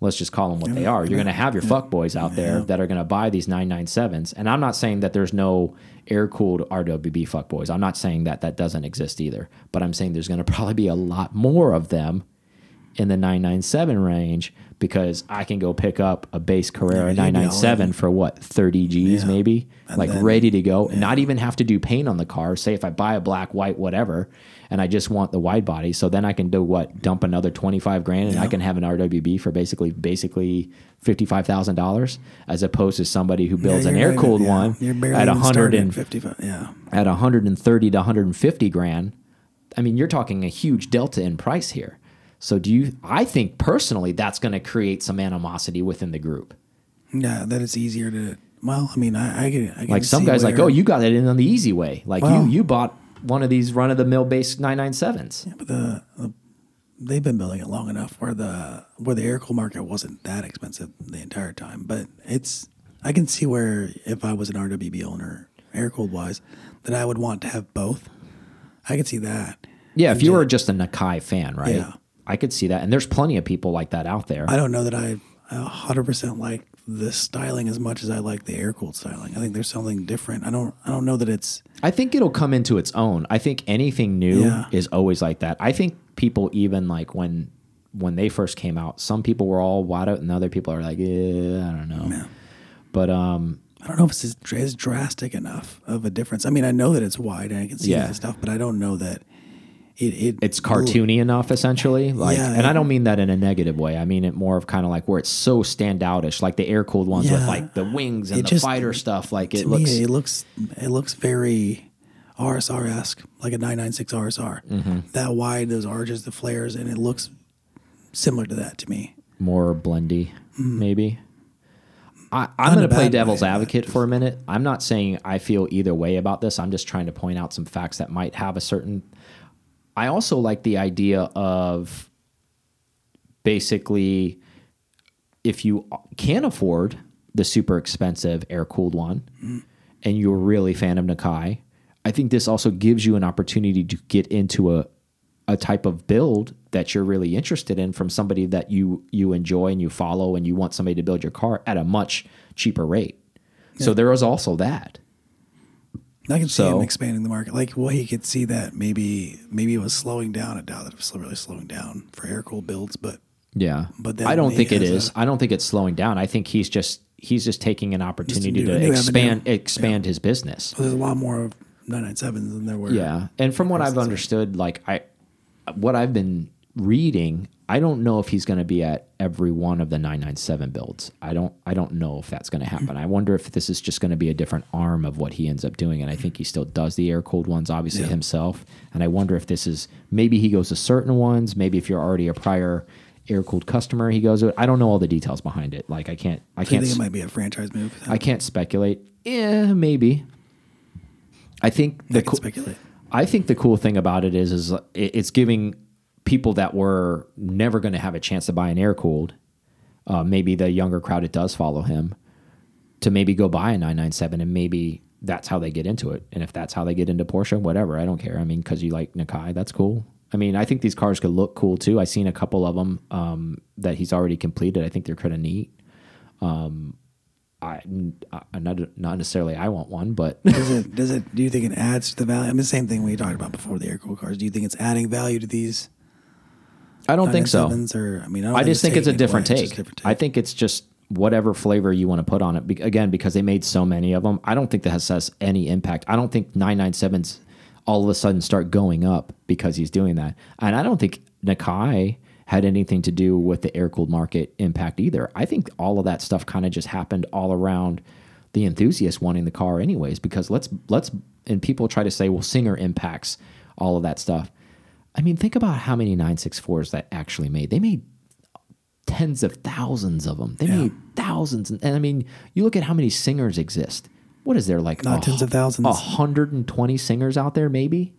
let's just call them what they are. You're going to have your fuckboys out there that are going to buy these 997s. And I'm not saying that there's no air cooled RWB fuckboys. I'm not saying that that doesn't exist either. But I'm saying there's going to probably be a lot more of them in the 997 range because I can go pick up a base Carrera Yeah, you'd be all 997 for what 30 G's Yeah. maybe, And like then- ready to go, and not even have to do paint on the car. Say if I buy a black, white, whatever, and I just want the wide body, so then I can do what dump another 25 grand and I can have an RWB for basically basically fifty five thousand dollars, as opposed to somebody who builds Yeah, an air cooled yeah, one at a even hundred and at 55. Yeah. at 130 to 150 grand, I mean, you're talking a huge delta in price here. So do you I think personally that's going to create some animosity within the group. Yeah, that it's easier to. Well, I mean, I, I can. I can Like some guys like, "Oh, you got it in on the easy way." Like Well- you you bought one of these run of the mill base 997s. But the, the they've been building it long enough where the where the air cool market wasn't that expensive the entire time. But it's I can see where if I was an RWB owner, air cooled wise, that I would want to have both. I could see that. Yeah, if you were just a Nakai fan, right? Yeah. I could see that. And there's plenty of people like that out there. I don't know that I hundred percent like the styling as much as I like the air cooled styling. I think there's something different. I don't I don't know that it's I think it'll come into its own. I think anything new Yeah. is always like that. I think people even like when when they first came out, some people were all wide out and other people are like, eh, I don't know. But um I don't know if it's as drastic enough of a difference. I mean, I know that it's wide and I can see Yeah. that stuff, but I don't know that it, it it's cartoony enough essentially. Like Yeah, and I don't mean that in a negative way. I mean it more of kind of like where it's so standoutish, like the air cooled ones with like the wings and It the just- fighter stuff. Like it looks me, it looks it looks very RSR esque, like a 996 RSR. Mm-hmm. That wide, those arches, the flares, and it looks similar to that to me. more blendy, maybe. I, I'm Hmm. going to play devil's advocate for a minute. I'm not saying I feel either way about this. I'm just trying to point out some facts that might have a certain. I also like the idea of basically if you can afford the super expensive air cooled one and you're really a fan of Nakai, I think this also gives you an opportunity to get into a a type of build that you're really interested in from somebody that you you enjoy and you follow and you want somebody to build your car at a much cheaper rate. So there is also that. I can see So- him expanding the market. Like, well, he could see that maybe maybe it was slowing down. I doubt that it was really slowing down for air cooled builds, but Yeah. But then I don't he think it has is. I don't think it's slowing down. I think he's just he's just taking an opportunity new- to new expand avenue. expand his business. there's a lot more of 997s than there were. Yeah, and from what I've understood, like I, what I've been reading, I don't know if he's going to be at every one of the 997 builds. I don't, I don't know if that's going to happen. I wonder if this is just going to be a different arm of what he ends up doing. And I think he still does the air cooled ones, obviously himself. And I wonder if this is maybe he goes to certain ones. Maybe if you're already a prior air cooled customer, he goes. to it. I don't know all the details behind it. Like I can't, I I can't. think it might be a franchise move. I can't speculate. Yeah, maybe. I think I the cool, speculate. I think the cool thing about it is, is it's giving people that were never going to have a chance to buy an air cooled, uh, maybe the younger crowd it does follow him, to maybe go buy a 997 and maybe that's how they get into it. And if that's how they get into Porsche, whatever, I don't care. I mean, because you like Nakai, that's cool. I mean, I think these cars could look cool too. I've seen a couple of them um, that he's already completed. I think they're kind of neat. Um, I, I not not necessarily I want one, but Does it? Does it? Do you think it adds to the value? I mean, the same thing we talked about before the air cooled cars. Do you think it's adding value to these? I don't think so. 997s Or I mean, I, don't I just think it's a different away, take. different I think it's just whatever flavor you want to put on it. Be- again, because they made so many of them, I don't think that has, has any impact. I don't think 997s all of a sudden start going up because he's doing that. And I don't think Nakai had anything to do with the air cooled market impact either. I think all of that stuff kind of just happened all around the enthusiast wanting the car anyways because let's let's and people try to say well Singer impacts all of that stuff. I mean, think about how many 964s that actually made. They made tens of thousands of them. They made thousands, and, and I mean, you look at how many singers exist. What is there like? Not a tens of thousands. A hundred and twenty singers out there, maybe,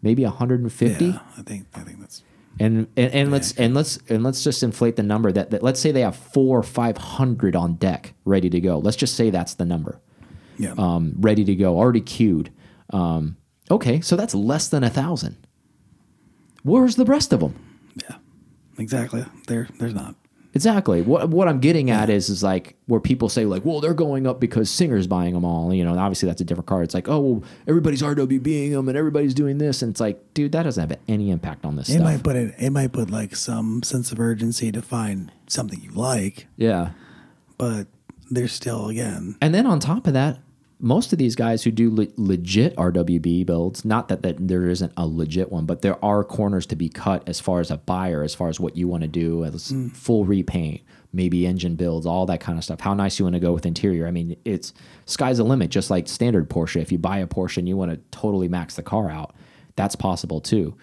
maybe a hundred and fifty. Yeah, I think I think that's And and, and let's and let's and let's just inflate the number that, that let's say they have four or five hundred on deck ready to go. Let's just say that's the number yeah. um, ready to go, already queued. Um, okay, so that's less than a thousand. Where's the rest of them? yeah, exactly. There, there's not. Exactly. What what I'm getting at is is like where people say like, well, they're going up because Singer's buying them all. You know, and obviously that's a different car. It's like, oh, well, everybody's RWBing them and everybody's doing this, and it's like, dude, that doesn't have any impact on this It stuff. might put it. It might put like some sense of urgency to find something you like, yeah. but there's still again. And then on top of that, most of these guys who do le legit RWB builds, not that, that there isn't a legit one, but there are corners to be cut as far as a buyer, as far as what you want to do, as full repaint, maybe engine builds, all that kind of stuff. How nice you want to go with interior. I mean, it's sky's the limit, just like standard Porsche. If you buy a Porsche and you want to totally max the car out, that's possible too.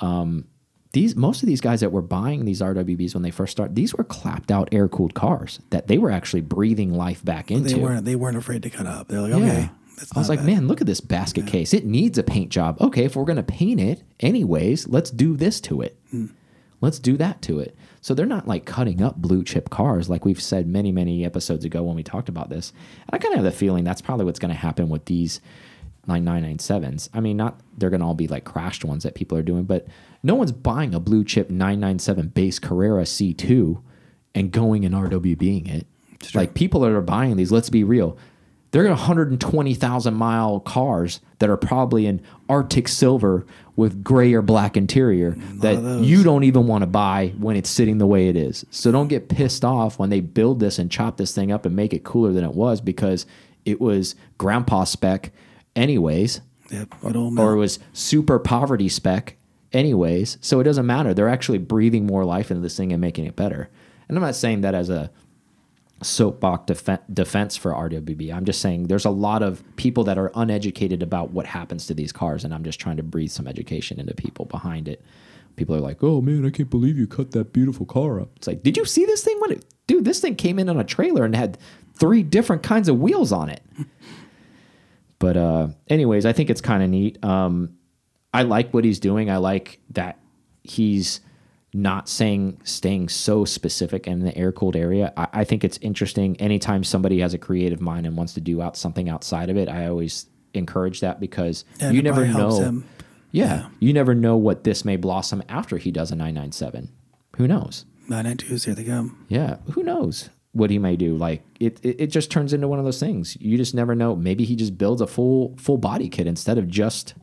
Um, these most of these guys that were buying these RWBs when they first started, these were clapped out air cooled cars that they were actually breathing life back into. They weren't. They weren't afraid to cut up. They're like, okay, that's I was like, bad. man, look at this basket case. It needs a paint job. Okay, if we're going to paint it anyways, let's do this to it. Hmm. Let's do that to it. So they're not like cutting up blue chip cars like we've said many, many episodes ago when we talked about this. And I kind of have the feeling that's probably what's going to happen with these 9997s. I mean, not they're going to all be like crashed ones that people are doing, but no one's buying a blue chip 997 base Carrera C2 and going and RWBing it. Like people that are buying these, let's be real, they're 120,000 mile cars that are probably in Arctic silver with gray or black interior that you don't even want to buy when it's sitting the way it is. So don't get pissed off when they build this and chop this thing up and make it cooler than it was because it was grandpa spec anyways Yep, good old or it was super poverty spec anyways. So it doesn't matter. They're actually breathing more life into this thing and making it better. And I'm not saying that as a soapbox defen defense for RWB. I'm just saying there's a lot of people that are uneducated about what happens to these cars, and I'm just trying to breathe some education into people behind it. People are like, "Oh man, I can't believe you cut that beautiful car up." It's like, did you see this thing when it, dude? This thing came in on a trailer and had three different kinds of wheels on it. But uh, anyways, I think it's kind of neat. Um, I like what he's doing. I like that he's not saying staying so specific in the air cooled area. I, I think it's interesting. Anytime somebody has a creative mind and wants to do out something outside of it, I always encourage that because Yeah, you never know. him. Yeah, you never know what this may blossom after he does a 997. Who knows? Nine nine twos. Here they come. Yeah, who knows what he may do? Like it, it, it just turns into one of those things. You just never know. Maybe he just builds a full full body kit instead of just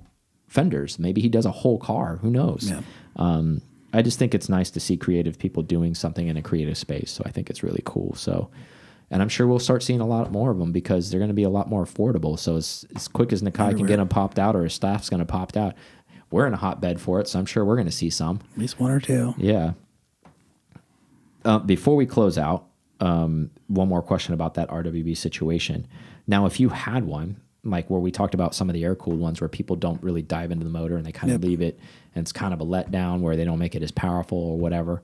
fenders. Maybe he does a whole car. Who knows? Yeah. Um, I just think it's nice to see creative people doing something in a creative space. So I think it's really cool. So, and I'm sure we'll start seeing a lot more of them because they're going to be a lot more affordable. So as, as quick as Nakai can get them popped out or his staff's going to popped out, we're in a hotbed for it. So I'm sure we're going to see some. At least one or two. Yeah. Uh, before we close out, um, one more question about that RWB situation. Now, if you had one, like where we talked about some of the air cooled ones where people don't really dive into the motor and they kind of Yep. leave it and it's kind of a letdown where they don't make it as powerful or whatever.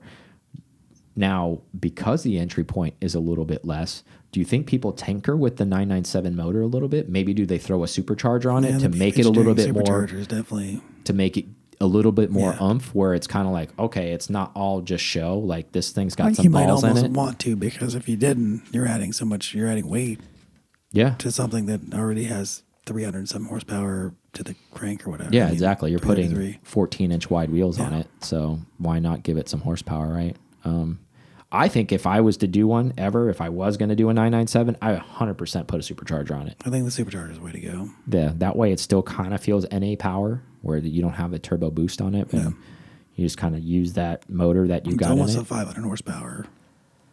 Now, because the entry point is a little bit less, do you think people tinker with the 997 motor a little bit? Maybe do they throw a supercharger on Yeah, it to make it a little bit more definitely. to make it a little bit more Yeah. umph where it's kind of like okay it's not all just show like this thing's got some you might balls in almost it want to because if you didn't, you're adding so much. You're adding weight yeah to something that already has 300 and some horsepower to the crank or whatever. yeah I mean, exactly you're putting 14 inch wide wheels on it so why not give it some horsepower right um i think if i was to do one ever if i was going to do a 997 i 100% put a supercharger on it I think the supercharger is the way to go. yeah that way it still kind of feels na power where you don't have a turbo boost on it Yeah. you just kind of use that motor that you It's got in almost a 500 horsepower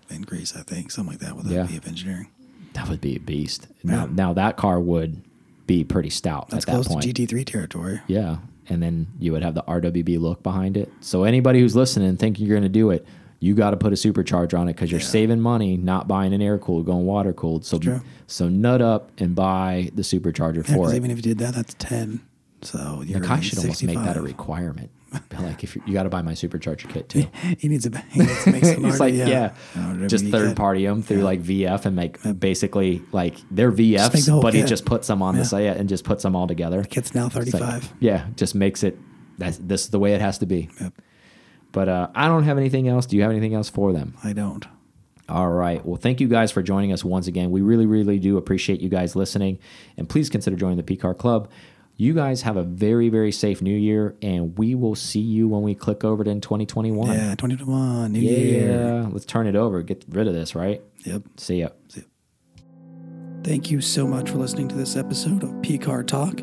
increase, I think, something like that with Yeah. a VF engineering. that would be a beast now, now that car would be pretty stout That's at that close point to GT3 territory. Yeah. And then you would have the RWB look behind it. So anybody who's listening thinking you're going to do it, you got to put a supercharger on it because you're Yeah. saving money, not buying an air cooled, going water cooled. So so nut up and buy the supercharger Yeah, for it. even if you did that, that's 10. So you're Nakai should almost make that a requirement. Like if you, you got to buy my supercharger kit too. He needs a he needs to make some He's like, RW, yeah, oh, just third party them through like VF and make basically like they're VFs, the but he just puts them on the site and just puts them all together. The Kit's now It's like, 35. yeah, just makes it. That's this is the way it has to be. Yep. But uh, I don't have anything else. Do you have anything else for them? I don't. All right. Well, thank you guys for joining us once again. We really, really do appreciate you guys listening. And please consider joining the PCAR Club. You guys have a very, very safe new year, and we will see you when we click over to in 2021. Yeah, 2021, New Yeah, Year. let's turn it over. Get rid of this, right? Yep. See ya. Thank you so much for listening to this episode of PCAR Talk.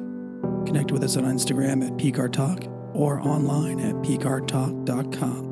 Connect with us on Instagram at PCAR Talk or online at PCARTalk.com.